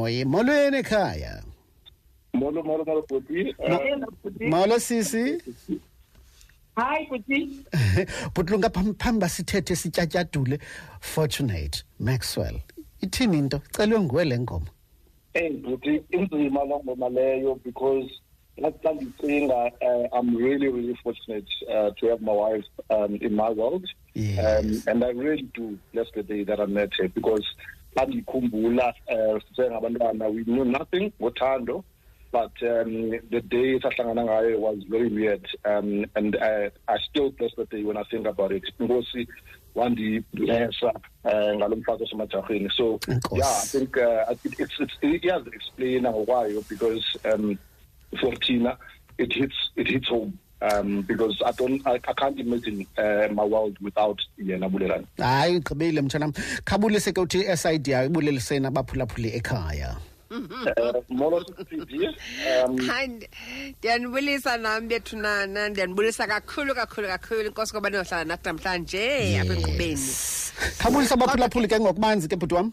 oye molweni ekhaya molo molo molo bhuti um molo sisi hayi kuthi bhutlunga phambi basithethe sityatyadule fortunate maxwell. Ithini into? Celwe nguwe le ngoma eyi bhuti inzima loo ngoma leyo because xa ndicinga uh, i'm really really fortunate uh, to have my wife um, in my world. Yes. um, and i really do bless the day that i met her because xa ndiyikhumbula um sisengabantwana we knew nothing ngothando but um, the day sahlangana ngayo was very weird um, and I, i still bless the day when i think about it. Inkosi wandiblessa um ngalo mfazi osemajarheni so yeah i think uh, it, it's, it's, iyazi-explaina ngokwayo because um, for Tina, it hits it hits home um, because I don't I, I can't imagine uh, my world without yena Bulelani. hayi ugqibile mtshanam khabulise ke uthi sid yayo ibuleliseni abaphulaphuli ekhaya. Uh, molo um, ndiyanibulisa nam bethunana ndiyanibulisa kakhulu kakhulu kakhulu. Inkosi koba niyohlala nathi namhlanje apha enkqubeni khabulisa abaphulaphuli ke ngokubanzi ke bhuti wam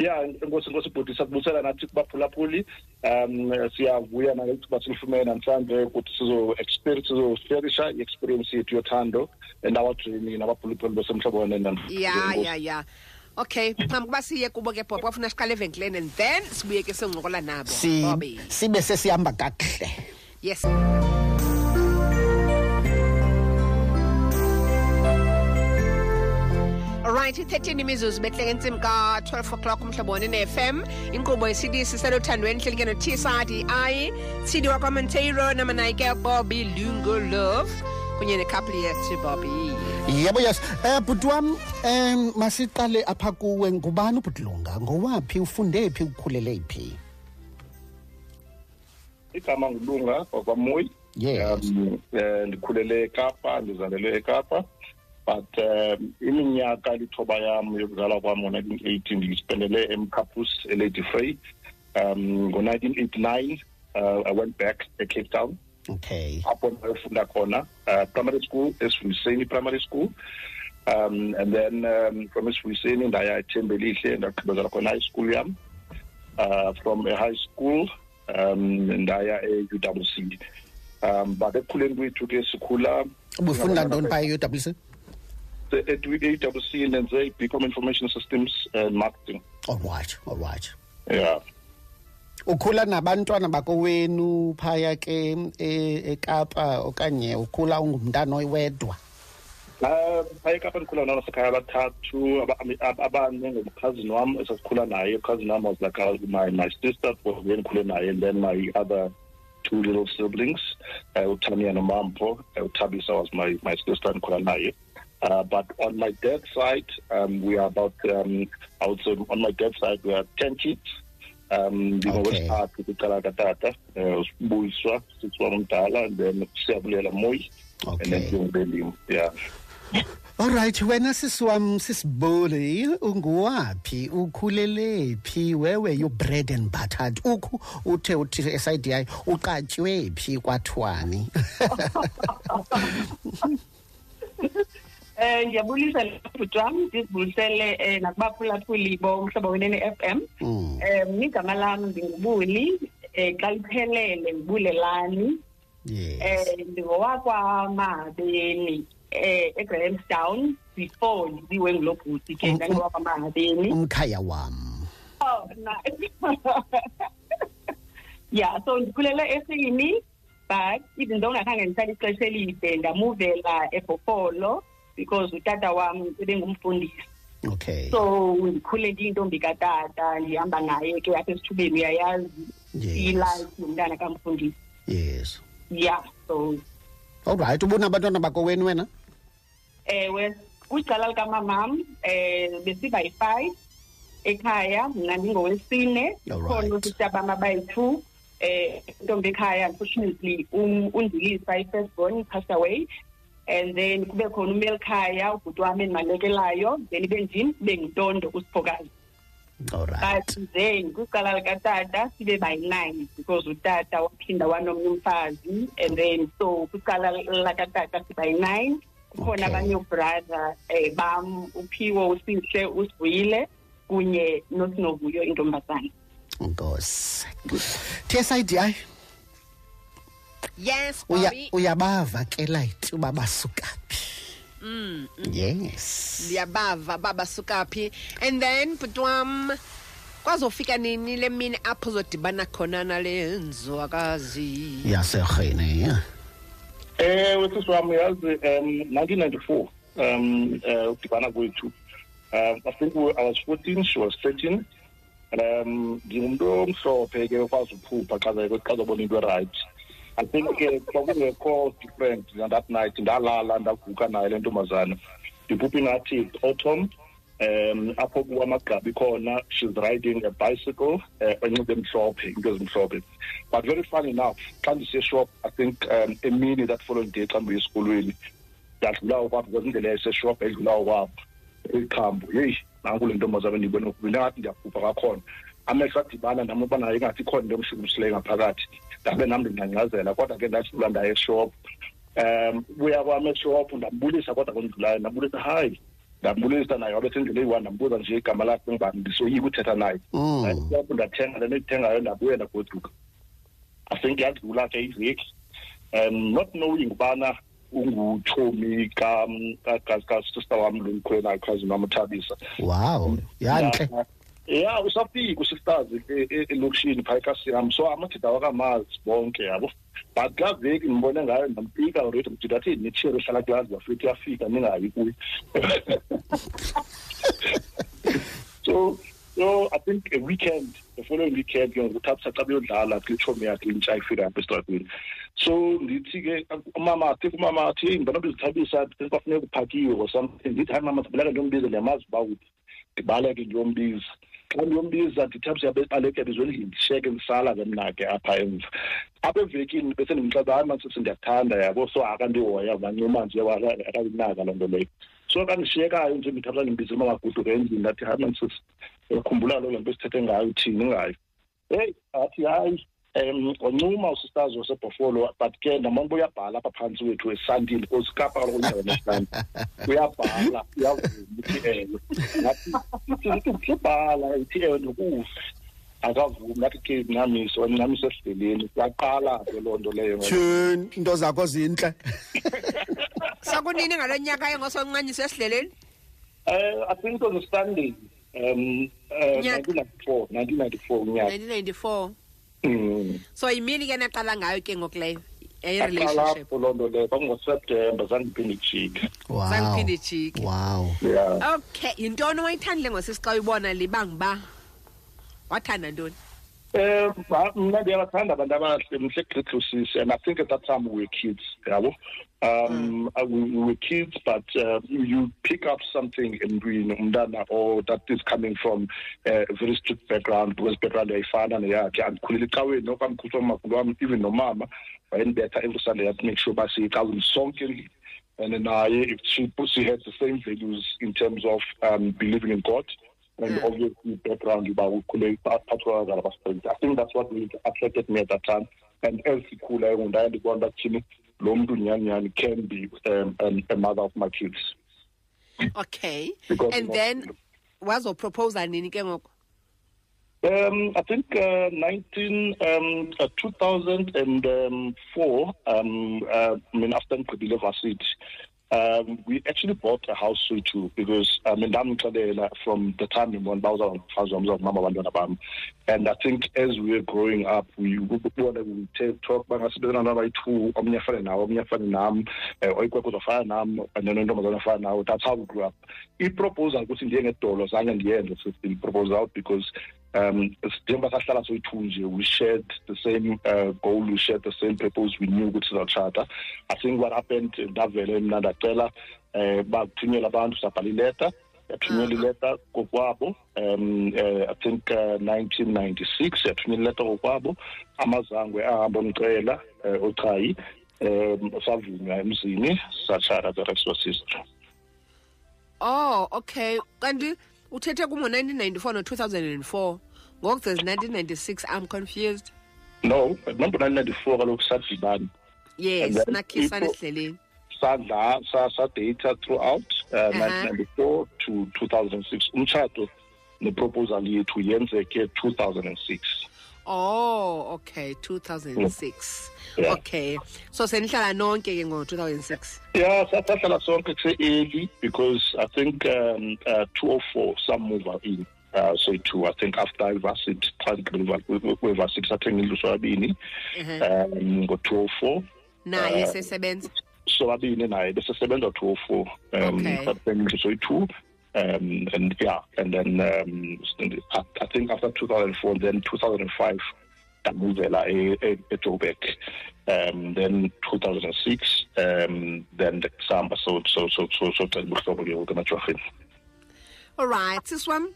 yeah enkosi inkosi bhuti sakubusela nathi kubaphulaphuli um siyavuya nangethuba silifumene namhlanje ukuthi sizo experience sizoferisha i-experience yethu yothando endawajoyini nabaphulaphuli basemhlobo wenendan ya ya ya. Okay phambi kuba siye kubo ke bhob kwafuna siqale evenkileni and then sibuye ke sincokola nabo sibe sesihamba kakuhle. Yes Alright, i-13 imizuzu behleke ntsimi ka-12 o'clock umhlobo ne-FM inkqubo ye-cd siselothandweni hleli ke no-tsadi i cd wakwamonteiro namanayike bobby lungo love kunye nekhapuli yethu bobby. Yebo yes. Um bhuti wam um masiqale apha kuwe. Ngubani ubhutlunga ngowaphi? Ufunde phi? Ukhulele phi? Igama ngulunga kwakwamoyi Yes. um eh, ndikhulele ekapa ndizalelwe ekapa. But um iminyaka lithoba yam yokuzalwa kwam ngo-nineteen eighty ndiyispendele emcampus elady frey um ngo-nineteen eighty-nine uh, i went back ecape town. Okay. Apho ndayofunda khona uh, primary school esifundiseni primary school. Um and then um, from esifundiseni ndaya ethembelihle ndagqibezela khona high school yam. Uh, from a high school um ndaya e-UWC um but ekukhuleni kwethu ke sikhula ubufunda ntoni phaa e-uwc e-UWC nenze i-Bcom Information Systems and Marketing. Allright allright yeah. Ukhula nabantwana bakowenu phaya ke ekapa okanye ukhula ungumntana wedwa Um, phaya eKapa ndikhula nalo sekhaya abathathu aba- ab- abane ngumkhazini wam esasikhula naye. Ukhazini wam was like uh, my, my sister was then ndikhule naye. And then my other two little siblings uh, utania nomampo uh, utabisa was my, my sister ndikhula naye uh, but on my dad's side um, we are about um, i would say on my dad's side we are 10 kids. Um Okay. ndingowesithathu kwicala katata um usibuyiswa sisi wam omdala and then siyabulela moyi and then Okay. ndiyongubelimo yeah. Allright wena sisi wam sisibuli unguwaphi ukhulele phi wewe you bread and buttered? Ukhu uthe uthi esidi uqatywe phi kwathwani um ndiyabulisa lebhuti wam ndizibulisele um nakubaphulaphuli bomhlobo wenene FM Mm. um igama lam ndingubuli um xa liphelele ngibulelani um ndingowakwamahhabeni um egrahamstown before ndibiwe ngulo bhuti ke Um, ndangowakwamahhabeni umkhaya wam Oh, yeah, so ndikhulele esini but even though ngakhange ndihlale ixesha elide ndamuvela ebhofolo because utata wam ebengumfundisi okay. So ndikhule ndiyintombi katata ndihamba naye ke apha esithubeni uyayazi Yes. ilife yomntana kamfundisi. Yes. Yeah so. Allright ubunabantwana bakowenu wena ewe kwicala likamamam um besiba yi-five ekhaya mna ndingowesine. Alright. khona usista bam abayi-two um intombi ekhaya unfortunately um- undilisa i-first born passed away. And then kube khona umelkhaya ubhuti wam endimalekelayo then ibe ndim ibe ngintondo usiphokazi allright but then kwicala likatata sibe bayi-nine because utata waphinda wanomnye umfazi. And then so kwicala lakatata sibayi-nine kukhona Okay. abanye ubrother um bam uphiwo usihle usivuyile kunye nosinovuyo intombazane. Nkosi. TSIDI yes uya Bobby uyabava ke light uba basuka phi. Mm. Yes. ndiyabava baba sukaphi and then butwam kwazofika nini le mini apho uzodibana khona nale nzwakazi Yaserhene yeah. ewe sisi wami yazi um 1994 um uh, udibana kwethu um i think we- i was 14 she was 13 um ngingumuntu omhlophe ke okwazi uphupha xa ze- xa zobona into right i think ke kwakungekho different on that night ndalala ndaguka naye le ntombazana. Ndiphupha ingathi it's autumn um apho kuwamagqabi khona she's riding a bicycle uh, enxibe emhlophe into ezimhlophe. But very funny enough xa ndiseshop i think um emini that following day xa ndibuye esikolweni ndadlula ukwapho because indlela yayiseshop edlula ukwapho ikhambo yeyi nanku le ntombazana ndiyibona kubina ngathi ndiyaphupha kakhona amehlo adibana nam uba nayo ingathi ikhona into emshumisileyo ngaphakathi. Ndabe nam ndingcangcazela kodwa ke ndadlula ndaye eshop um buya kwami eshop ndambulisa kodwa kondlulayo ndambulisa hayi ndambulisa naye wabe sendlela eyi-one ndambuza nje igama lakhe ndisoyika uthetha naye Mm. ndathenga le nto ndithengayo ndabuya ndagoduka i think yadlula ke iveki um not knowing ubana ungutshomi kasista wam lo mkhwelayo khazini wam uthabisa Wow. Yanhle. Ya usafika usisters e- e- elokishini phaya ekasiyam so amadoda awakamazi bonke yabo. But kulaa veki ndibone ngayo ndampika already mdida athi nitshire ehlala kulazi bafika iyafika ningayi kuyo. So so i think a weekend the following weekend ke ngokuthathisa xa beyodlala kwitshomi yakhe intsha ifika apha esitratweni. So ndithi ke umama athi umama athi heyi mbona bezithabisa kwafuneka uphakiwe or something. Ndithi hayi mama sibaleka ndiyombiza ndiyamazi uba uphi ndibaleke ndiyombiza. Xa ndiyombiza ndithi apho siyabaleke bizweni ndishiyeke ndisala ke mna ke apha emva. Apha evekini bese ndimxelela hayi masisi ndiyakuthanda yabo so akandihoya bancuma nje akayinaka loo nto leyo. So kandishiyekayo nje ndithatha uma umamaguduke endlini ndathi hayi mansisi ukhumbula lo le nto sithethe ngayo thini ngayo. Heyi athi hayi um wancuma usisters wasebhofolo but ke ndamona uba uyabhala apha phantsi wethu esandile because kapha kaloku unyawo nesandi uyabhala uyavuma uthi ewe ngathi ithi ubhala ithi ewe nokufa. Akavumi ngathi ke mnamiso mnamiso esidleleni siyaqala ke loo nto leyo. Tshuni into zakho zinhle. sakunini ngalo nyaka engosoncanyisa esidleleni um i think it was a sunday um uh, Nyaka. 1994 1994 unyaka. 1994 Mm. so yimini ke naqala ngayo ke ngokuleyo aqala yayi-relationship apho loo nto leyo kwangoseptemba zange ndiphinde ijike Wow. zangiphinde ijike Wow. yeah okay yintoni owayithandile ngosisi xa uyibona libanga uba wathanda ntoni Um, mna ndiyabathanda abantu abahle mhle and I think at that time we were kids, yabo. Um, uh, we, we were kids, but uh, you pick up something in being umntana or that is coming from uh, a very strict background because background ayifana neyakhe andikhulele ecaweni okwamkhutshwa umakhulu wam even nomama wayendibetha every sunday yathi make sure uba siyecaweni sonke and naye if she, she had the same values in terms of um, believing in God and Mm. obviously background uba ukhule phathwa i think that's what really attracted me at that time and as sikhula ndaye ndibona uba thini lo mntu nyhani nyhani can be um, um, a mother of my kids. Okay. Because and then wazoproposa nini ke ngoko? Um, I think uh, 19, um, uh, 2004, um, uh, I mean, after Nkibile Varsity, um, we actually bought a house too because I mean I'm from the time in one thousand Mama and I think as we were growing up we would we talk about eh, and then that's how we grew up. I proposal was in the end dollars and the end proposal out because um njengoba sahlala soyi-two nje we shared the same uh, goal we shared the same purpose we knew ukuthi sizawutshata. I think what happened ndavele mna ndacela um bathunyelwa abantu sabhala ileta yathunyelwa ileta kokwabo um uh, i think uh, 1996 yathunyelwa ileta kokwabo amazangwe ahamba omcela uh, ochayi um savunywa emzini satshata the rest was history. Oh okay. Kanti uthethe kungo-1994 no-2004 ngoku there's 1996 i'm confused. No remember 1994 kaloku sadibana yes nakhisana esidleleni sadla sa- sadata throughout uh, Uh-huh. 1994 to 2006 umtshato neproposal yethu yenzeke 2006 oh okay 2006 Yeah. okay. So senihlala nonke ke ngo-2006 Yeah, sahlala sonke kuse-early because I think um, uh, 204 some move in. Uh, so two, I think after ivarsity kwevarsity sathenga indlu sobabini um ngo-204 naye Eh, sesebenza? sobabini naye besesebenza 204 um Okay. sathenga indlu soyi-two um and yeah and then um I, I think after 2004 then 2005 ndamuvela e- e- ejoburg um then 2006 um then sahamba so so so so socela ubuhlobo ke ngoku emajwarheni alright sisi wam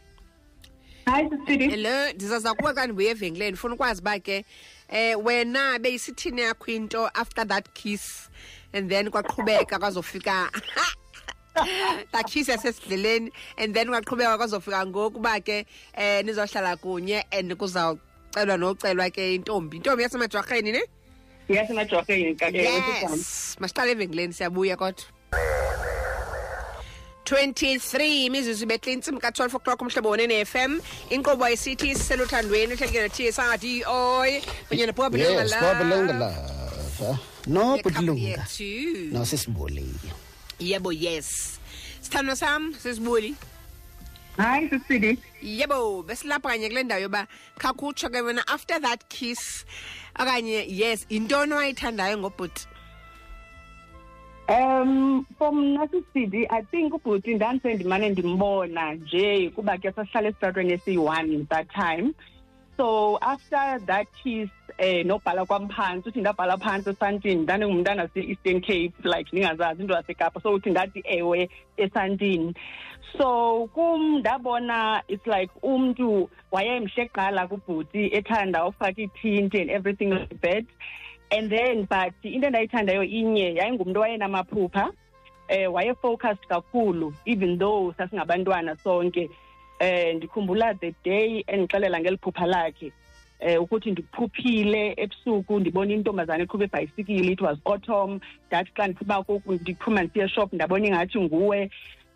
hayi sisidi hello ndizaza kuwe xa ndibuye evenkileni ndifuna ukwazi uba ke eh wena beyisithini yakho into after that kiss and then kwaqhubeka kwazofika that kiss yasesidleleni and then kwaqhubeka kwazofika ngokuba ke eh nizohlala kunye and kuzawucelwa nocelwa ke intombi. Intombi yasemajwarheni ne? Yasemajwarheni yes. masiqale evenkileni siyabuya kodwa. 23 imizuzu ibethle intsimbi ka-12 o'clock umhlobo wone ne-fm inkqubo isithi siseluthandweni uhlelike no-tsrd oy kunye yes babelanga lava no budlunga yethu no sisibuli yebo yes sithandwa sam sisibuli hayi sisidi yebo besilapha kanye kule ndawo yoba khakhutsho ke wena after that kiss. Okanye yes yintoni owayithandayo ngobhuti Um for mna sisidi I think ubhuti ndandisendimane ndimbona nje kuba ke sasihlala esitratweni esiyi-one that time. So after that kiss eh nobhala kwam phantsi uthi ndabhala phantsi esantini ndandingumntana se-eastern cape like ndingazazi into yasekapa. So uthi ndathi ewe esantini. So kum ndabona it's like umntu wayemhle kuqala kubhuti ethanda ufaka ithinti and everything like that. And then but into endayithandayo inye yayingumntu wayenamaphupha eh waye-focused kakhulu even though sasingabantwana sonke. Eh ndikhumbula the day endixelela ngeli phupha lakhe eh ukuthi ndiphuphile ebusuku ndibona intombazana eqhuba ibhayisikili it was autumn. Ndathi xa koku ndiphuma ndisiye shop ndabona ingathi nguwe.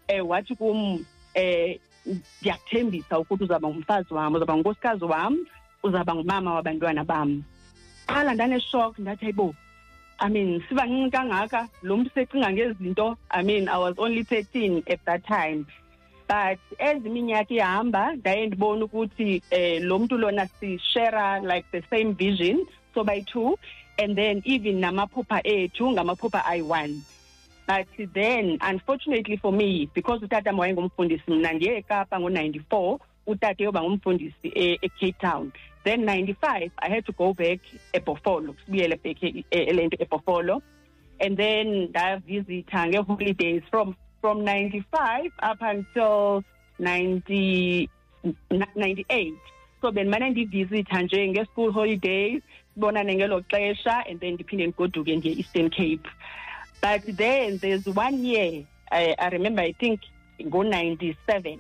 Eh wathi kum eh ndiyakuthembisa ukuthi uzawuba ngumfazi wam uzawuba ngunkosikazi wam uzawuba ngumama wabantwana bam. Qala ndaneshock ndathi hayibo i mean sibancinci kangaka? Lo mntu secinga ngezinto? I mean i was only thirteen at that time but as ihamba ndaye ndibona ukuthi um lo mntu lona like the same vision sobayi-two and then even namaphupha ethu ngamaphupha ayi-one. But then unfortunately for me because utata wayengumfundisi mna ndiye ekapa ngo-ninety-four utata yoba ngumfundisi e- ecape town. Then 95 i had to go back ebhofolo sibuyele back le nto and then ndavisitha ngee-holidays from from 95 up until 90, 98 so bendimane ndivisitha nje ngee-school holidays sibonane ngelo and then ndiphinde ndigoduke nge-eastern cape. But then there's one year I, i remember i think ngo-97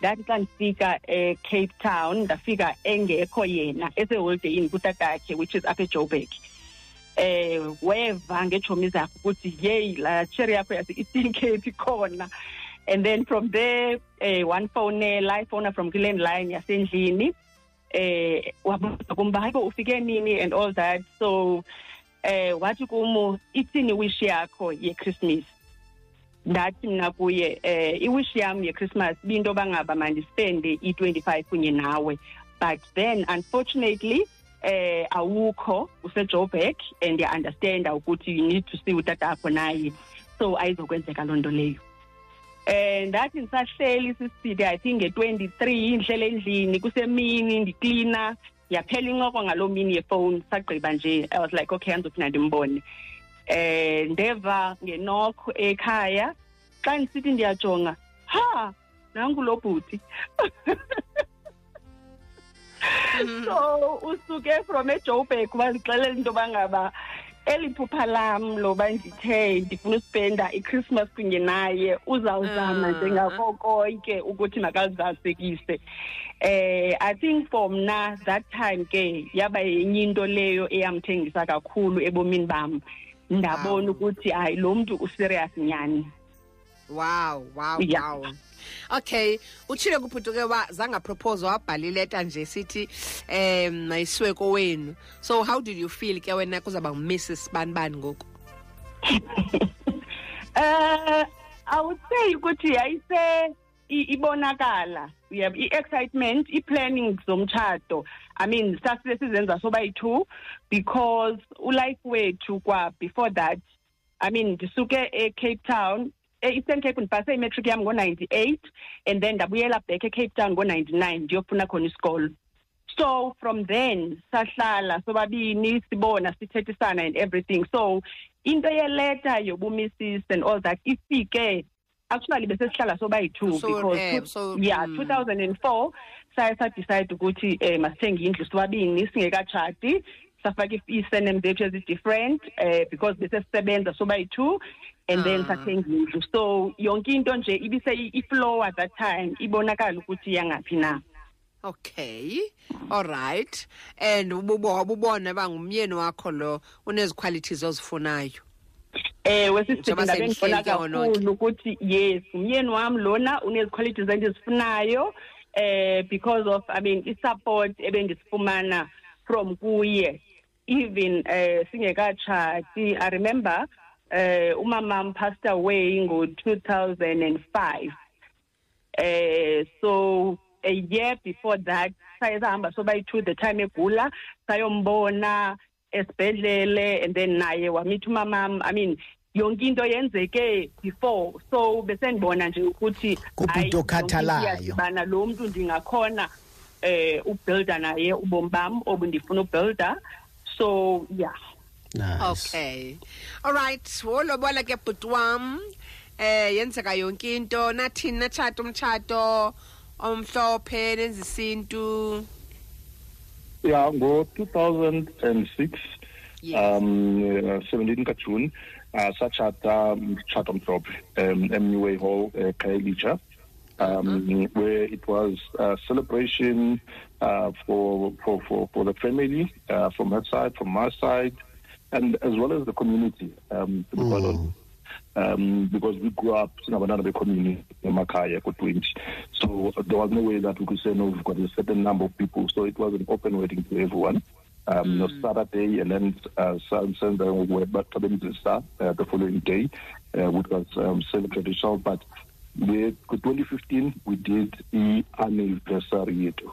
ndathi xa ndifika eh, ecape town ndafika engekho yena eseholideyini kutatakhe which is apha ejoburg eh weva ngeetshomi zakhe ukuthi yeyi laa cherry yakho yase-eastern cape ikhona and then from there eh wanfowunela ifowuna from kwilandline yasendlini eh wabuza kum uba hayibo ufike nini and all that. So eh wathi kum ithini wish yakho yechristmas? Ndathi mna kuye eh iwish yam yechristmas binto bangaba mandispende i-25 kunye nawe. But then unfortunately eh awukho usejoburg and ndiya-understanda ukuthi you need to see utatakho naye. So ayizokwenzeka loo nto leyo. Eh ndathi ndisahleli siside i think nge-twenty-three ndihlele endlini kusemini ndiklina yaphela incoko ngaloo mini yefowuni sagqiba nje i was like okay andizophinda ndimbone. Eh ndeva ngenokho ekhaya. Xa ndisithi ndiyajonga ha nangu lo bhuti. so usuke from ejoburg wazixelela into bangaba eli phupha lam loba ndithe ndifuna uspenda ichristmas kunye naye uzawuzama Ah. njengako konke ukuthi makalizasekise eh i think for mna that time ke yaba yenye into leyo eyamthengisa kakhulu ebomini bam. Ndabona ukuthi hayi lo mntu userious nyani wow wow Yeah. wow. Okay utshile kuphutuke wa zangaproposwa wabhala ileta nje sithi um mayisiwe kowenu so how did you feel ke wena kuzawuba ngumrs. Bani bani ngoku? Uh I would say ukuthi yayise ibonakala yebo i-excitement i-planning zomtshado i mean sasile sizenza soba yi-two because ulife wethu kwa before that i mean ndisuke ecape town e-eastern cape ndipase imetric yam ngo-ninety-eight and then ndabuyela back ecape town ngo-ninety-nine ndiyofuna khona isikolo. So from then sahlala sobabini sibona sithethisana and everything. So into yeleta yobumisisi and all that ifike actually bese sihlala soba yi-two So, because eh, two- so, yeah mm. 2004 saye sadecide ukuthi um masithenge indlu sobabini singekatshati safaka i- ii-surnames zethu ezi-different um because bese sisebenza soba yi-two and then Ah. sathenga indlu so yonke into nje ibise i-flow at that time ibonakala ukuthi iyangaphi na. Okay all right and ububo ububona bangumyeni wakho lo uneziqualities ozifunayo? Ewe sisithi Njengoba ndabe ngibona kakhulu ukuthi yes umyeni wami lona uneziqualities endizifunayo eh because of i mean i-support ebendisifumana from kuye. Even eh singekatshati i remember eh umamam passed away ngo-2005 eh so a year before that saye sahamba sobayi-two the time egula sayombona esibhedlele and then naye wamitha umamam i mean yonke into yenzeke before. So bese ndibona nje ukuthi Kubhuti hayi, yonke into okhathalayo. iyadibana. Lo mntu ndingakhona eh ubuilda naye ubomi bam obundifuna ubuilda so yeah. Nice. Okay. All right. Wolobola ke bhuti wam eh yenzeka yonke into. Nathini natshata umtshato omhlophe nenza isintu. Yeah, ngo-2006 Yes. um uh, 17 kaJune uh, satshata umtshato mhlophe um eMneway Hall uh, Khayelitsha. Um where it was a celebration uh, for for for for the family uh, from her side from my side and as well as the community um to be quite honest um, because we grew up sinabantwana be-community emakhaya ko-20 so there was no way that we could say no we've got a certain number of people so it was an open wedding to everyone um, mm. Saturday and then uh, Sunday we were back to the uh, the following day, uh, which was um, celebrated show. But we, 2015 we did the anniversary yethu.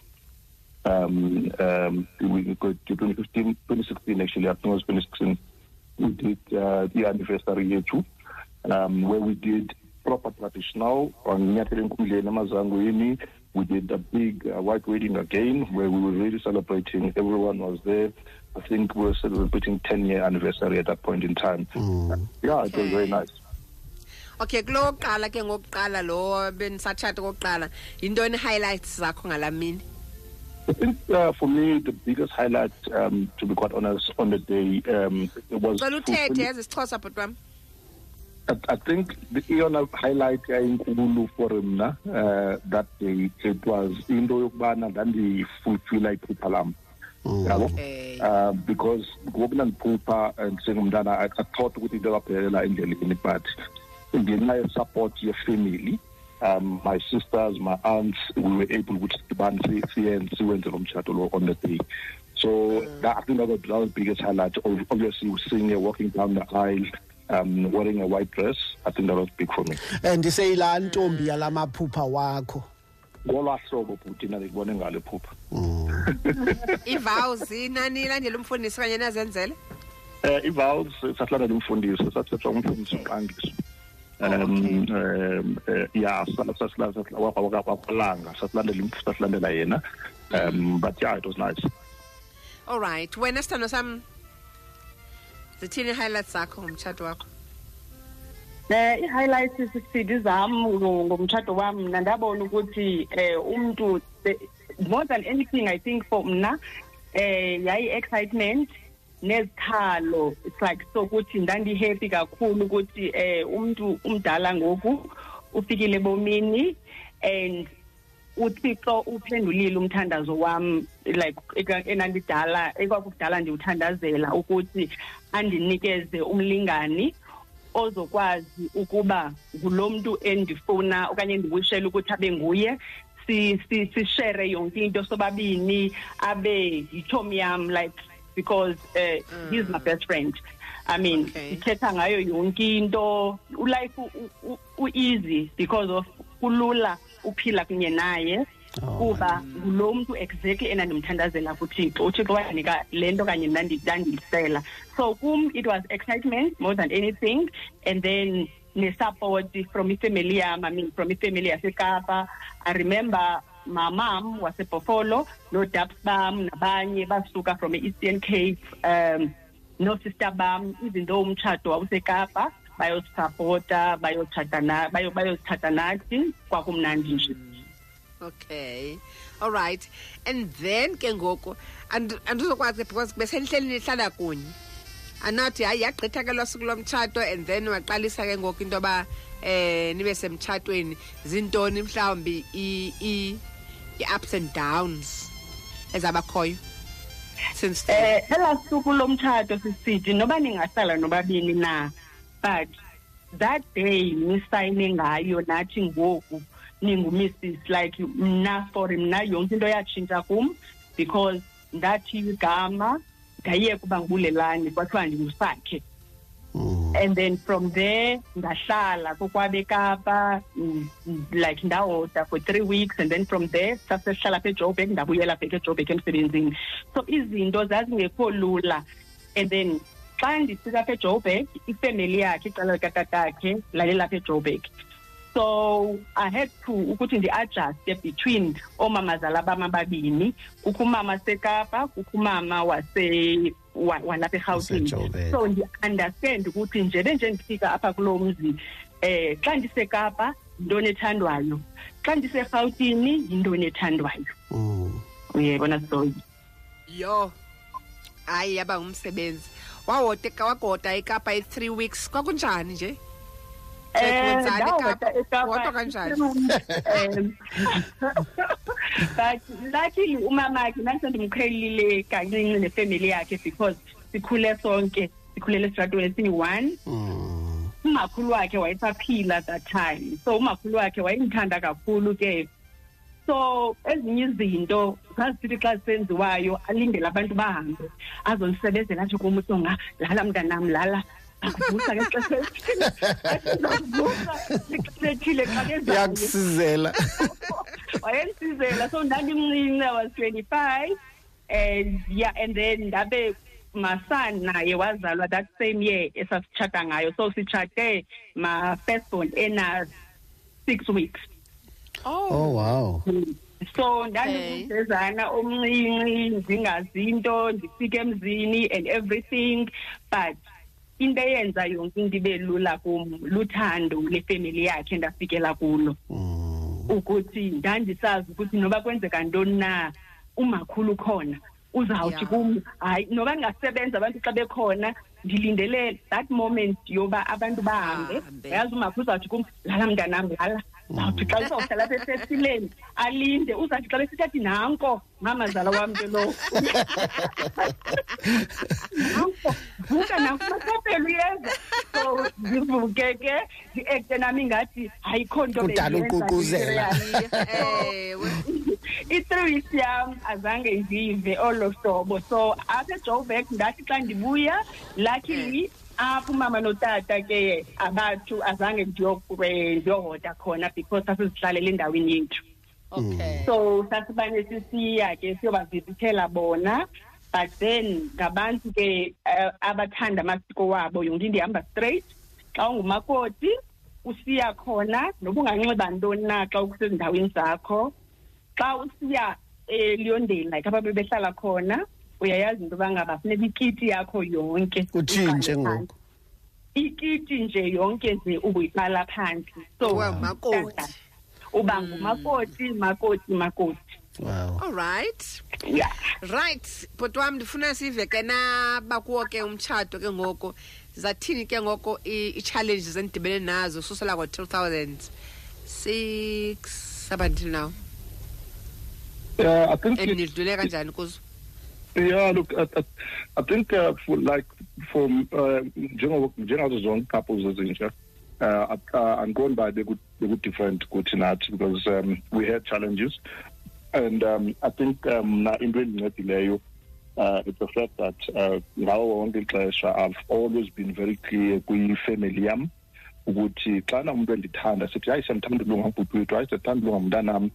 Um, um, we we got to 2015, 2016 actually, I think it was 2016, we did uh, the anniversary yethu, um, where we did proper traditional on Nyathele Nkumleni We did a big uh, white wedding again, where we were really celebrating. Everyone was there. I think we were celebrating 10 year anniversary at that point in time. Yeah, it was very nice. okay kulo wokuqala ke ngokuqala lo benisatshata kokuqala yintoni highlights zakho ngalamini I think uh, for me, the biggest highlight, um, to be quite honest, on the day um, it was. cela uthethe fulfilling- ezi sixhosa bhuti wam I, I think the iyona highlight yayinkulu for mna uh, that day it was into yokubana ndandifulfila iphupha lam yabo Okay. uh, because ngoku nandiphupha and sengumntana I, I thought ukuthi into yaphelela endleleni but ngenxa yesupport yefamily um my sisters my aunts we were able ukuthi sidibane si- siyenze siwenze lo mtshato lo on the day. So that, I think that was, that was the biggest highlight. Of obviously seeing her walking down the aisle um wearing a white dress. I think that was big for me. And seyilaa ntombi yalamaphupha wakho. Ngolwaa hlobo bhuti ndandikubone ngalo iphupha ivows inani ilandela umfundisi kanye nazenzele? Uh, i-vows sasilandela umfundiso sathethwa umfundisi uqangiso um okay. um uh, ya sasilandela sasilandela yena. Um but yeah it was nice. All right. Wena sithando sam? Zithini i-highlights zakho ngomtshato wakho? Eh i-highlights sisidi zam ngo- ngomtshato wami mna ndabona ukuthi eh umuntu the- more than anything I think for mna eh yayi excitement nezikhalo it's like so ukuthi ndandihappy kakhulu ukuthi eh umuntu umdala ngoku ufikile bomini and uthixo uphendulile umthandazo wami like eka- enandidala ekwakudala ndiwuthandazela ukuthi andinikeze umlingani ozokwazi ukuba ngulomuntu endifuna okanye endiwishela ukuthi abe nguye. Si si sishare yonke into sobabini abe yithomi yam like because uh, he's my best friend. I mean ithetha ngayo yonke into ulife u-easy because of kulula uphila kunye naye. Oh, kuba ngulo mntu exactly enandimthandazela kuthixo. Uthixo wandinika le nto kanye ndandiyisela so kum it was excitement more than anything. And then ne-support from ifamily yam i mean from ifamily yasekapa. I remember mamam wasebhofolo noodabs bam nabanye basuka from e-eastern cape um noosister bam though umtshato wawusekapa bayosipapota bayotshata na- nathi kwakumnandi nje. Okay. All right. And then ke ngoku and- andizokwazi because besenihleli nihlala kunye. Anathi hayi yagqitha ke loo suku lomtshato and then waqalisa ke ngoku into yoba eh nibe semtshatweni. Zintoni mhlawumbi i-ups and downs ezabakhoyo since Eh elaa suku lomtshato sisithi noba ningahlala nobabini na but that day nisayine ngayo nathi ngoku ningumissis like mna sorry mna yonke into yatshintsha kum because ndathi igama ndayeka uba ngulelani kwathiwa ndingusakhe. And then from there ndahlala kokwabekapa mm, mm, like ndahoda for three weeks and then from there sasesihlala apha ejoburg ndabuyela bhek ejoburg emsebenzini. So izinto zazingekho lula. And then xa ndifika apha ejoburg ifemeli yakhe icala likatatakhe lalelapha ejoburg so i had to ukuthi ndi-adjuste between oomamazala bam ababini kukho umama sekapa kukho umama wase wa- walapha erhawutini Wasejoburg. so ndi-understand ukuthi njebe nje ndifika apha kulo mzi eh xa ndisekapa yintoni ethandwayo xa ndiserhawutini yintoni ethandwayo Mm. uyebona so yo hayi yaba ngumsebenzi. Wawote wagoda ekapa i-three weeks. Kwakunjani nje? Sekwenzani eKapa? Kodwa kanjani? Um, but luckily umamakhe ndandisendimqhelile kancinci nefemeli yakhe because sikhule sonke sikhulele esitratweni esiyi-one Mm. umakhulu wakhe wayesaphila that time so umakhulu wakhe wayemthanda kakhulu ke so ezinye izinto zazisithi xa zisenziwayo alindele abantu bahambe azondisebenzela athi kum usonga lala mntanam lala akuvusa ngexesha elithile azizakuvusa ixesha ethile xa kezayo yakusizela. Wayendisizela so ndandimncinci i was twenty-five and yeah and then ndabe masan naye wazalwa that same year esasitshata ngayo. So sitshate ma-first born ena six weeks. Oh. Wow. So ndandingumdezana omncinci ndingazi into ndifike emzini and everything but into eyenza yonke into ibe lula kum luthando lefemeli yakhe ndafikela kulo Mm. ukuthi ndandisazi ukuthi noba kwenzeka ntoni na umakhulu khona uzawuthi kum hayi noba ndingasebenza abantu xa bekhona ndilindele that moment yoba abantu bahambe Bahambe. yazi umakhulu uzawuthi kum lala mntanam lala zawuthi xa uzawuhlala apha efestileni alinde. Uzawuthi xa besithi athi nanko mamazala wam ke lo. Nanko vuka nanko masapela uyeza so ndivuke ke ndi-ekte nami ngathi ayikho nto Kudala bendiyenza uququzela. ndiyiserious. ewe. I-three weeks yam azange ndive olo hlobo. So apha ejoburg ndathi xa ndibuya luckily apha umama notata ke abathu azange ndiyokwe- ndiyohoda khona because sasizihlalele endaweni yethu. Okay. So sasibane sisiya ke siyobavizithela bona but then ngabantu ke uh, abathanda amasiko wabo yonke into ihamba straight. Xa ungumakoti usiya khona noba unganxiba ntoni na xa usezindaweni zakho. Xa usiya eliyondeni like apha bebehlala khona uyayazi into yoba ngaba funeka ikiti yakho yonke Kutshintshe uyiqale ngoku. phansi. ikiti nje yonke nje ubuyiqala phansi. So Uba ngumakoti. uba ngumakoti makoti makoti. Wow. All right. Yeah. Right bhoti wam ndifuna sive ke nabakuwo ke umtshato ke ngoku zathini ke ngoku i- i-challenges endidibene nazo? Susela ngo-two thousand six up until now. Uh, I think and it, nidlule kanjani kuzo? Yeah, look, I, I, I think uh, for like for uh, njengoba njengazo zonke couples ezintsha uh, uh, angiboni good beku beku different kuthi nathi because um, we had challenges. And um, I think um, na into endincedileyo uh, it's the fact that uh, ngawo wonke ixesha I've always been very clear kwi-family yam ukuthi xana umuntu endithanda sithi hayi siyamthanda ulunga mbhuti wethu hayi siyathanda ulunga mntanam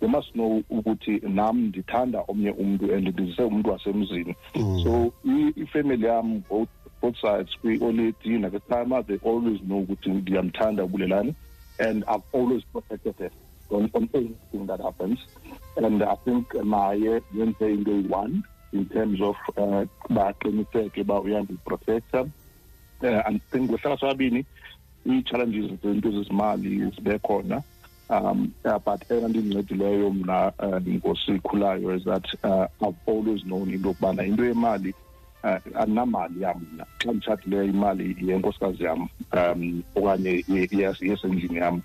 they must know ukuthi nam ndithanda omnye umntu and ndizise umntu wasemzini. So ifamily yam both both sides kwi-oledi nakesama they always know ukuthi ndiyamthanda ubulelani and i've always protected her on, on anything that happens. And i think naye yenze into eyi-one in terms of uh baqiniseke uba uyandiprotecta uh, i think wehlala sobabini ii-challenges zinto zezimali zibe khona um uh, but eyona nto indincedileyo mna uh, inkosi ikhulayo is that uh, i've always known into yokubana into yemali uh, andinamali yam mna. Xa nditshatileyo imali yenkosikazi yam um okanye yesendlini yam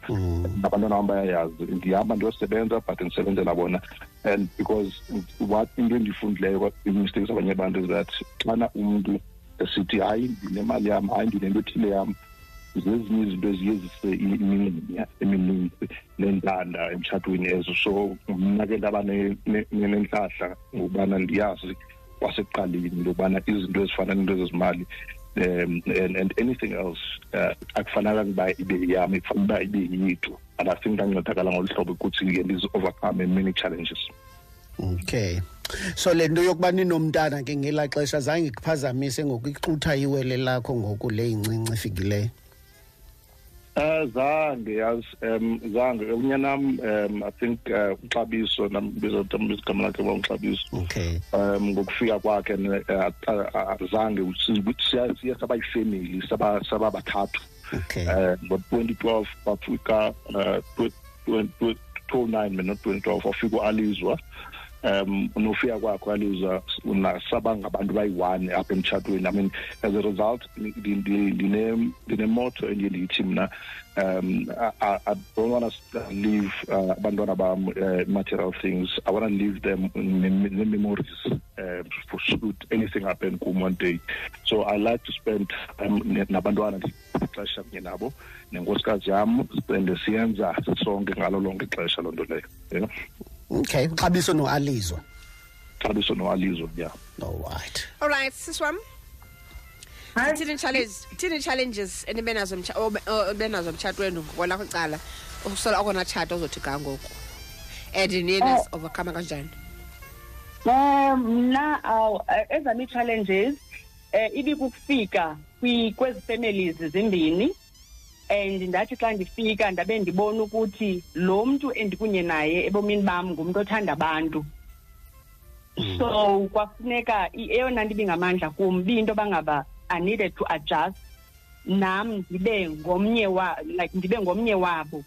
abantwana bam bayayazi ndihamba ndiyosebenza but ndisebenzela bona. And because what into endiyifundileyo imistakes abanye abantu is that xana umntu esithi hayi ndinemali yam hayi ndinento ethile yam zezinye izinto eziye zise imingxunya emininzi nentanda emtshatweni ezo so mna ke ndaba nenhlahla ngokubana ndiyazi kwasekuqaleni into yokubana izinto ezifana nento zezimali um and, and anything else uh, akufanelanga uba ibe yam ifana uba ibe yethu. And i think ndancedakala ngolu hlobo ukuthi ke ndizi-overcome many challenges. Okay. So le nto yokuba ninomntana ke ngelaa xesha zange kuphazamise ngokixutha iwele lakho ngoku le incinci ifikileyo Uh zange yazi um zange. Unyanam um I think uh uxabiso nambizo igama lakhe bawuxabiso okay. Um ngokufika kwakhe azange siye saba yifemeli saba bathathu. Okay. Uh ngo-2012 bafika uh 2009 mina 2012 wafika u-alizwa um kwakho bayi-one apha emtshatweni. I mean as a result ndinemoto endiye ndiyithi mna um I, I don't want to leave uh, abantwana bam uh, material things. I want to leave them ne-memories uh, for shoot anything happen kum one day. So i like to spend um, nabantwana ixesha kunye nabo. Nenkosikazi yam and siyenza sonke ngalo lonke ixesha loo nto leyo yeah okay xabiso noalizwa xabiso noalizwa yeah. Allright allright siswam. Thini challenges thini challenges enibe nazo benazo emtshatweni ngokwelakho icala usola okona tshato ozothi ga and niyenas oh. overcome kanjani? Um mna ezam ii-challenges um eh, ibikukufika kwezi families zimbini. And ndathi xa ndifika ndabe ndibona ukuthi lo mntu endikunye naye ebomini bam ngumntu othanda abantu. So kwafuneka i- eyona nto ibingamandla kum biyinto bangaba i needed to adjust. Nam ndibe ngomnye wa like ndibe ngomnye wabo.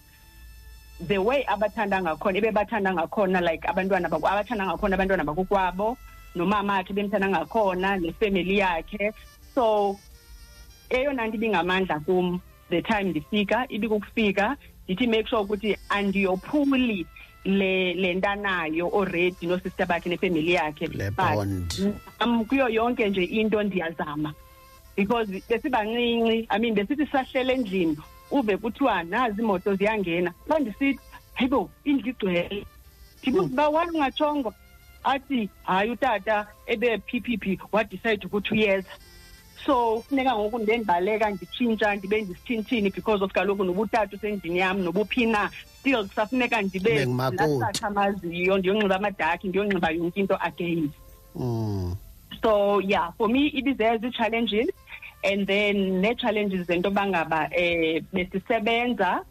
The way abathanda ngakhona ebebathanda ngakhona like abantwana bako abathanda ngakhona abantwana bakokwabo nomama akhe bemthanda ngakhona nefamily yakhe. So eyona nto ibingamandla kum. The time ndifika ibikukufika ndithi make sure ukuthi andiyophuli le le ntanayo already noosister bakhe nefamily yakhe. Le But bond. nam kuyo yonke nje into ndiyazama. Because besibancinci i mean besithi sahlele endlini uve kuthiwa nazi imoto ziyangena. Xa ndisithi hayibo indlu igcwele. Ndibuza uba wani ungatshongo athi hayi utata ebe-p p p wadicide ukuthi uyeza. So funeka ngoku ndendibaleka nditshintsha ndibe ndisithintshini because of kaloku nobutata usendlini yam nobuphina still kusafuneka ndibe lasakha amaziyo ndiyonxiba amadakhi ndiyonxiba yonke into again. Mm. so yeah for me ibizezo ii-challenges and then nee-challenges zento bangaba eh besisebenza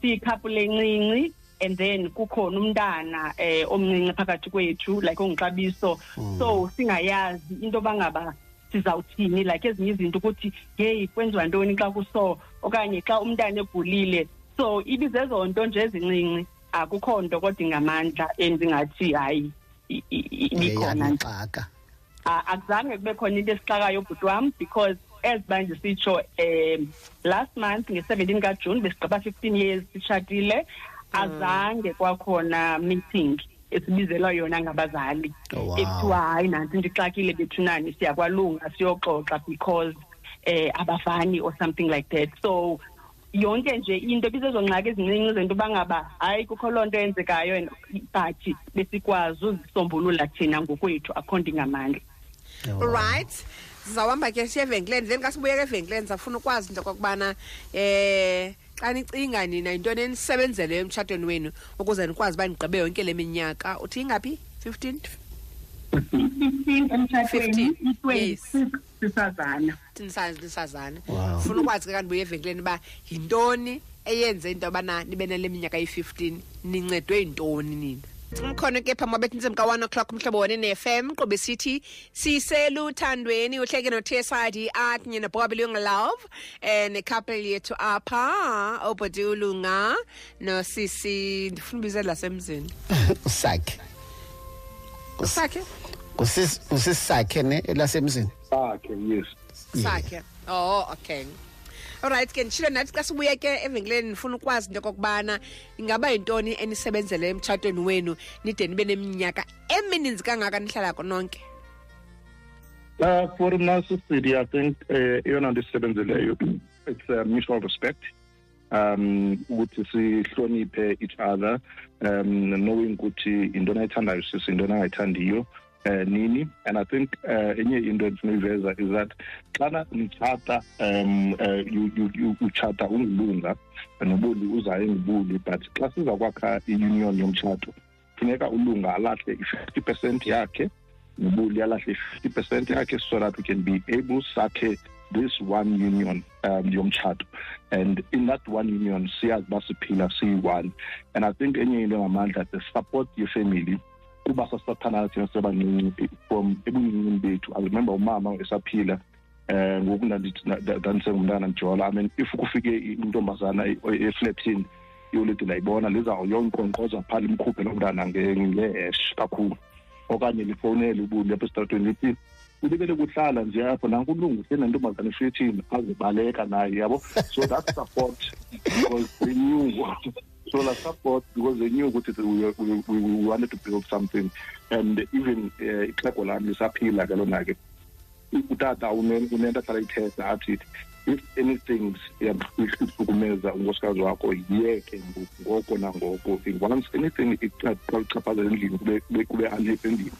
siyikhapule encinci and then kukhona umntana eh omncinci phakathi kwethu like ongixabiso. So singayazi into bangaba sizawuthini? Like ezinye izinto ukuthi yeyi kwenziwa ntoni xa kuso? Okanye xa umntana egulile. So ibizezo nto nje ezincinci akukho nto kodwa ingamandla endingathi hayi i- i- i- ibikhona nje. Yeyanixaka Ah, akuzange kube khona into esixakayo ubhuti wam because as uba ndisitsho um last month nge-seventeen kajune besigqiba fifteen years sitshatile azange kwakhona meeting. Esibizelwa yona ngabazali. Oh, wow. ekuthiwa hayi nansi ndixakile bethunani siyakwalunga siyoxoxa because eh abafani or something like that. So yonke nje into bisezongxaki ezincinci zento bangaba hayi kukho loo nto eyenzekayo and but besikwazi uzisombulula thina ngokwethu akhondi ngamandla. Right. Sizawuhamba ke siye evenkileni then xa sibuyeka evenkileni safuna ukwazi into okokubana eh xa nicinga nina yintoni enisebenzeleyo emtshatweni wenu ukuze nikwazi uba nigqibe yonke le minyaka. Uthi ingaphi? 15 15 emtshatweni. 15, yes. i-26 sisazana. Nisazi nisazana. Wow. funa ukwazi ke kanti buye evenkileni uba yintoni eyenze into yobana nibe nale minyaka yi-15 nincedwe yintoni nina? Umkhono ke phambi kwabethi ntsimbi ka-one o'clock umhlobo wone ne-fm qobe sithi siseluthandweni uhleke notsd art kunye nobobby love um nekhapel yethu apha obhoti ulunga nosisi ndifuna ubizela lasemzini usakhe? Sakhe Usis- usisakhe ne elasemzini? Sakhe yes. Sakhe. Oh okay. Alright ke nditshilo nathi xa sibuye ke evenkileni ndifuna ukwazi into yokokubana ingaba yintoni enisebenzele emtshatweni wenu nide nibe neminyaka emininzi kangaka nihlala nonke? Uh, for mna sisidi i think uh, eyona nto esisebenzileyo it's a mutual respect um ukuthi sihloniphe each other um knowing ukuthi intoni ayithandayo sisi intoni angayithandiyo uh, nini? And i think uh, enye into endifuna is that xana nitshata um uh, you, you, utshata ungulunga nobuli uzayo engubuli but xa siza kwakha i-union yomtshato funeka ulunga alahle i-fifty percent yakhe nobuli alahle i-fifty percent yakhe so that we can be able sakhe this one union um yomtshato. And in that one union siyazi uba siphila siyi-one. And i think enye into engamandla the support yefamily kuba sasathandana thina sebancinci from ebuncinini bethu. I remember umama esaphila um ngoku ndandisengumntana ndijola i mean if kufike intombazana e- eflatini iyolide layibona lizawuyonkqonkqoza phaa imkhuphe lo mntana nge- kakhulu. Okanye lifowunele ubuli lapha esitratweni lithi ulibele kuhlala nje apho nankulungu senentombazana eflethini azibaleka naye yabo? So that support because they knew so la support because they knew ukuthi we, we, we, wanted to build something and even uh, ixhego lam lisaphila ke lona ke utata une- unento ahlala ithetha athi if anything ihlukumeza unkosikazi wakho yiyeke ngoko nangoko once anything xa ichaphazela endlini kube- unhappy endlini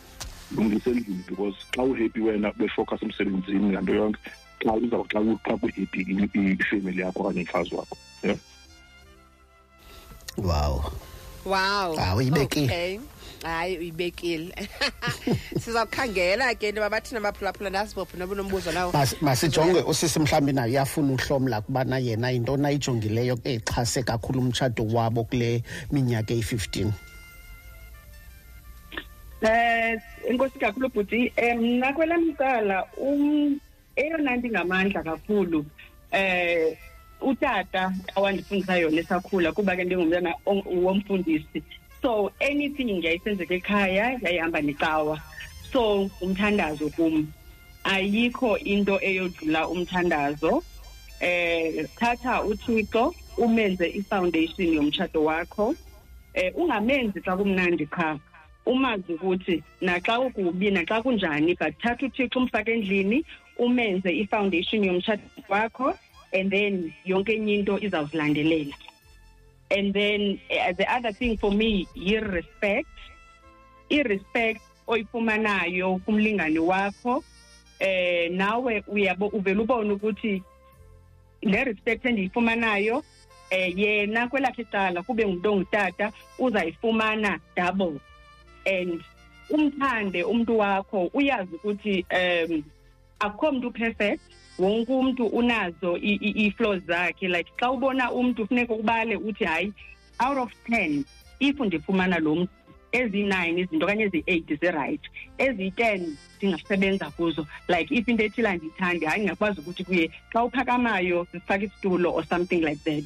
lungisa endlini because xa uhappy wena befocus emsebenzini nganto yonke xa uza xa ku- xa kuhappy i- i- ifamily yakho okanye umfazi wakho yeah wow. Wow. Ah, uyibekile. okay. Hayi uyibekile sizawukhangela ke into babathina baphulaphula ndasibophi noba unombuzo nawo Mas- masijonge usisi mhlawumbi nayo uyafuna uhlomla kubana yena yintoni ayijongileyo exhase kakhulu umtshato wabo kule minyaka eyi-15 Eh inkosi kakhulu bhuti. Eh mna kwelam icala um eyona nto ingamandla kakhulu eh utata awandifundisa yona esakhula kuba ke ndingumntana ong- womfundisi. So anything yayisenzeka ekhaya yayihamba necawa. So umthandazo kum ayikho into eyodlula umthandazo. Eh thatha uthixo umenze ifoundation yomtshato wakho. Eh ungamenzi xa kumnandi qha. Umazi ukuthi naxa ukubi naxa kunjani but thatha uthixo umfake endlini umenze ifoundation yomtshato wakho. And then yonke enye into izawuzilandelela. And then uh, the other thing for me yi-respect. I-respect oyifumanayo kumlingane wakho eh nawe uyabo uvela ubone ukuthi le respect endiyifumanayo eh yena kwelakhe icala kube ngumuntu ongutata uzayifumana double. And umthande umuntu wakho uyazi ukuthi um akukho mntu perfect wonke umuntu unazo i- i- ii-flaws zakhe. Like xa ubona umntu funeka ubale uthi hayi out of ten if ndifumana lo mntu eziyi-nine izinto okanye eziyi-eight zirayithi eziyi-ten ndingasebenza kuzo. Like if into ethile andiyithandi hayi ndingakwazi ukuthi kuye xa uphakamayo sifake isitulo or something like that.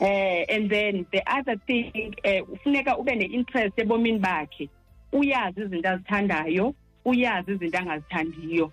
Eh and then the other thing eh ufuneka ube ne-interest ebomini bakhe. Uyazi izinto azithandayo uyazi izinto angazithandiyo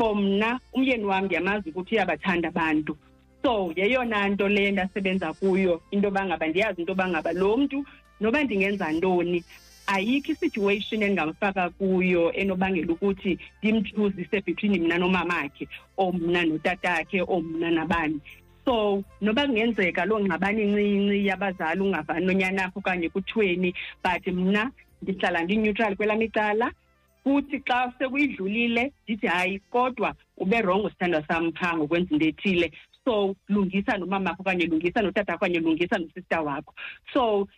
for mna umyeni wam ndiyamazi ukuthi uyabathanda abantu. So yeyona nto le ndasebenza kuyo into yoba ngaba ndiyazi into yoba ngaba lo mntu noba ndingenza ntoni ayikho isituation engamfaka kuyo enobangela ukuthi ndimchuzise between mna nomamakhe or mna notatakhe or mna nabani. So noba kungenzeka loo ngxabane incinci yabazali ungavani nonyanakho okanye kuthweni but mna ndihlala ndineutral kwelam icala futhi xa sekuyidlulile ndithi hayi kodwa ube rongo sithandwa sam phaa into ethile. So lungisa nomamakho okanye lungisa notatakho okanye lungisa nosista wakho. So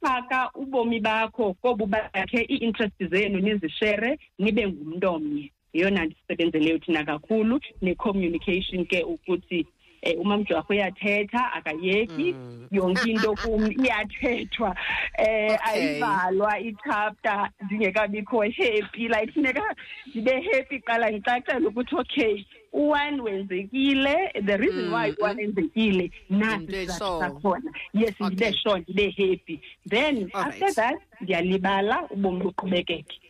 faka ubomi bakho kobu bakhe ii-interest zenu nizishere nibe ngumntu omnye yeyona ndisebenzeleyo isebenzeleyo thina kakhulu ne-communication ke ukuthi um umamjwarho uyathetha akayeki. Yonke into kum iyathethwa. Um ayivalwa ichapter ndingekabikho happy. Like funeka ndibe happy qala ngicacele ukuthi okay u-one wenzekile. The reason why u-one enzekile nasi Into isizathu eso. sakhona. Yes ndibe sure ndibe happy. Then after that ndiyalibala ubomi buqhubekeke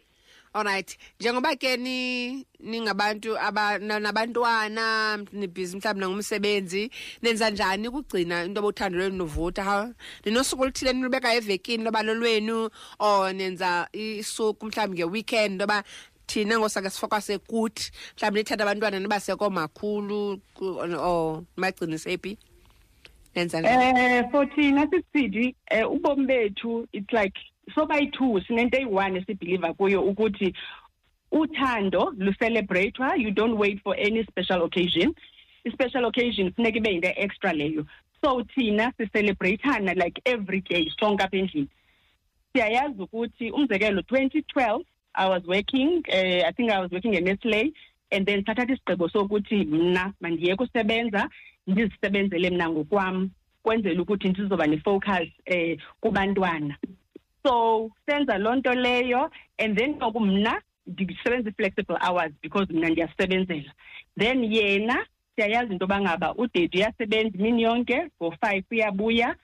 alright njengoba ke ni ningabantu aba na- nabantwana nibhizi mhlawumbi nangumsebenzi nenza njani ukugcina into yobuthando lwenu novutha Ha- ninosuku oluthile nilubeka evekini loba lolwenu or nenza isuku mhlawumbi nge-weekend loba thina ngosake sifokase kuthi mhlawumbi nithatha abantwana nibasekomakhulu ku- or nimagcinise phi nenza Eh for thina sisidi eh ubomi bethu it's like so bayi-two sinento eyi-one esibhiliva kuyo ukuthi uthando lucelebratewa you don't wait for any special occasion. I-special occasion funeka ibe yinto extra leyo. So thina sicelebrayithana like every day sonke apha endlini. Siyayazi ukuthi umzekelo 2012 i was working uh, i think i was working enestlay and then sathatha isigqibo sokuthi mna mandiyeke usebenza ndizisebenzele mna ngokwam kwenzela ukuthi ndizoba ne-focus um kubantwana so senza loo nto leyo and then ngoku mna ndisebenza i-flexible hours because mna ndiyasebenzela. Then yena siyayazi into yoba ngaba udade uyasebenza imini yonke ngo-five uyabuya.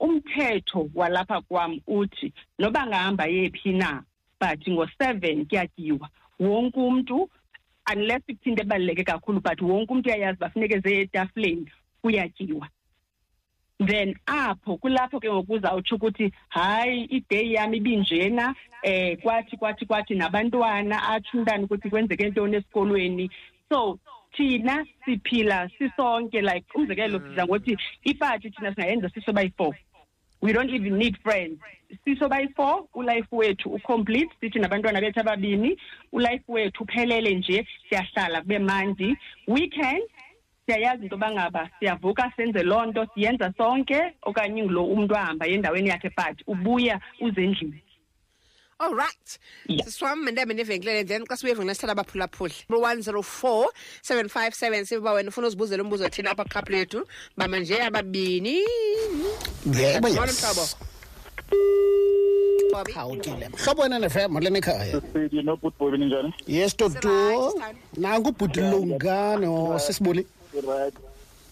Umthetho walapha kwam uthi noba ngahamba yephi na but ngo-seven kuyatyiwa wonke umntu unless ikuthi into ebaluleke kakhulu but wonke umntu uyayazi uba funeke eze etafuleni kuyatyiwa then apho kulapho ke ngoku uzawutsho ukuthi hayi ideyi yam ibinjena. Eh kwathi kwathi kwathi nabantwana atsho umntana ukuthi kwenzeke ntoni esikolweni. So thina siphila sisonke like umzekelo sidla ngothi ipati thina singayenza siso bayi-four we don't even need friends. Siso bayi-four ulife wethu ucomplete. Sithi nabantwana bethu ababini ulife wethu uphelele nje siyahlala kube mandi. Weekend siyayazi into yoba ngaba siyavuka senze loo nto siyenza sonke okanye ngulo umntu ahamba endaweni yakhe but ubuya uze endlini all right. Yeah. sisiwam mandembe nevenkilele then xa sibuye evenkilele sithatha abaphulaphuli one zero four seven five seven siba wena ufuna uzibuzela umbuzo thina apha kukhaphu lethu. Bama nje ababini. Yebo Molo, yes. mhlobo. Bobby. khawukile mhlobo wena nefem molweni ekhaya sidi nobhutbobi ninjani yes Sirayithi, toto. Sithando. nangu ubhuti lungano sisibuli right.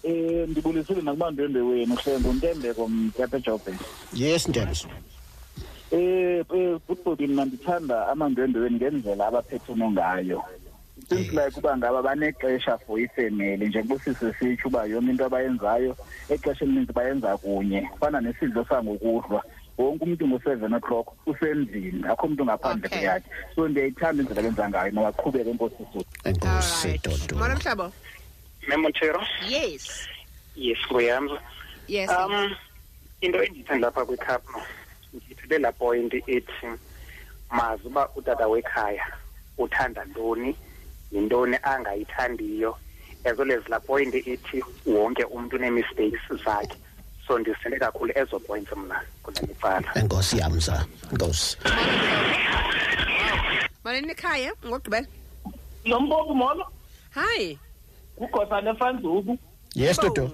Um ndibulisile nakubandwendwe wenu hlengo ntembeko mtyapha ejobheni yes ntems um bhutbobi mna ndithanda amandwendwe wenu ngendlela abaphethene ngayo. Seems like uba ngaba banexesha for ifemeli njengoba usise sitsho uba yonke into abayenzayo exesha elininzi bayenza kunye fana nesidlo sangokuhlwa wonke umntu ngo-seven o'clock usendlini akho mntu ngaphandle Okay. kweyakhe. So ndiyayithanda indlela benza ngayo mawaqhubeke enkosi suku enkosi Alright. toto molo mhlobo memochero yes. Yes nguyamza yes um into endithi lapha kwicup no ndithele laa point ethi mazi uba utata wekhaya uthanda ntoni yintoni angayithandiyo? Ezolezi laa point ethi wonke umntu unee-mistakes zakhe. So ndizithele kakhulu ezo points mna kula micala. Enkosi yamza enkosi. Molweni ekhaya? Ngokugqibela? Nomboku molo. Hayi. Ngugosane fanzuku yes toto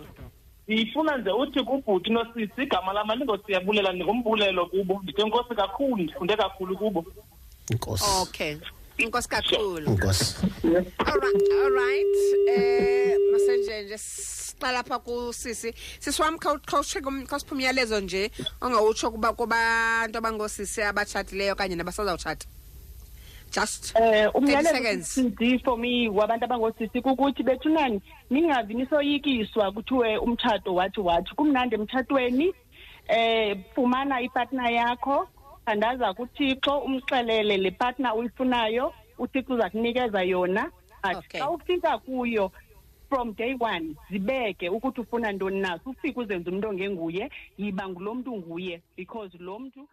ndifuna nje uthi kubhuti nosisi igama lam andingosiyabulela ndingumbulelo kubo. Ndithe nkosi kakhulu ndifunde kakhulu kubo. Enkosi okay. Inkosi kakhulu. Enkosi alright alright eh masenje nje siqala apha kusisi. Sisi wam khawusiphi umyalezo nje ongawutsho kuba kubantu abangosisi abatshatileyo okanye nabasazawutshata. Just Eh 30 umyalezo seconds. CD for me wabantu abangosisi kukuthi bethunani ningavi nisoyikiswa kuthiwe umtshato wathi wathi. Kumnandi emtshatweni. Eh fumana ipartner yakho. Thandaza kuthixo umxelele le partner uyifunayo uthixo uza kunikeza yona. But Okay. xa ufika kuyo from day one zibeke ukuthi ufuna ntoni na. Ufike uzenze umntu ongenguye yiba ngulo mntu nguye because lo mntu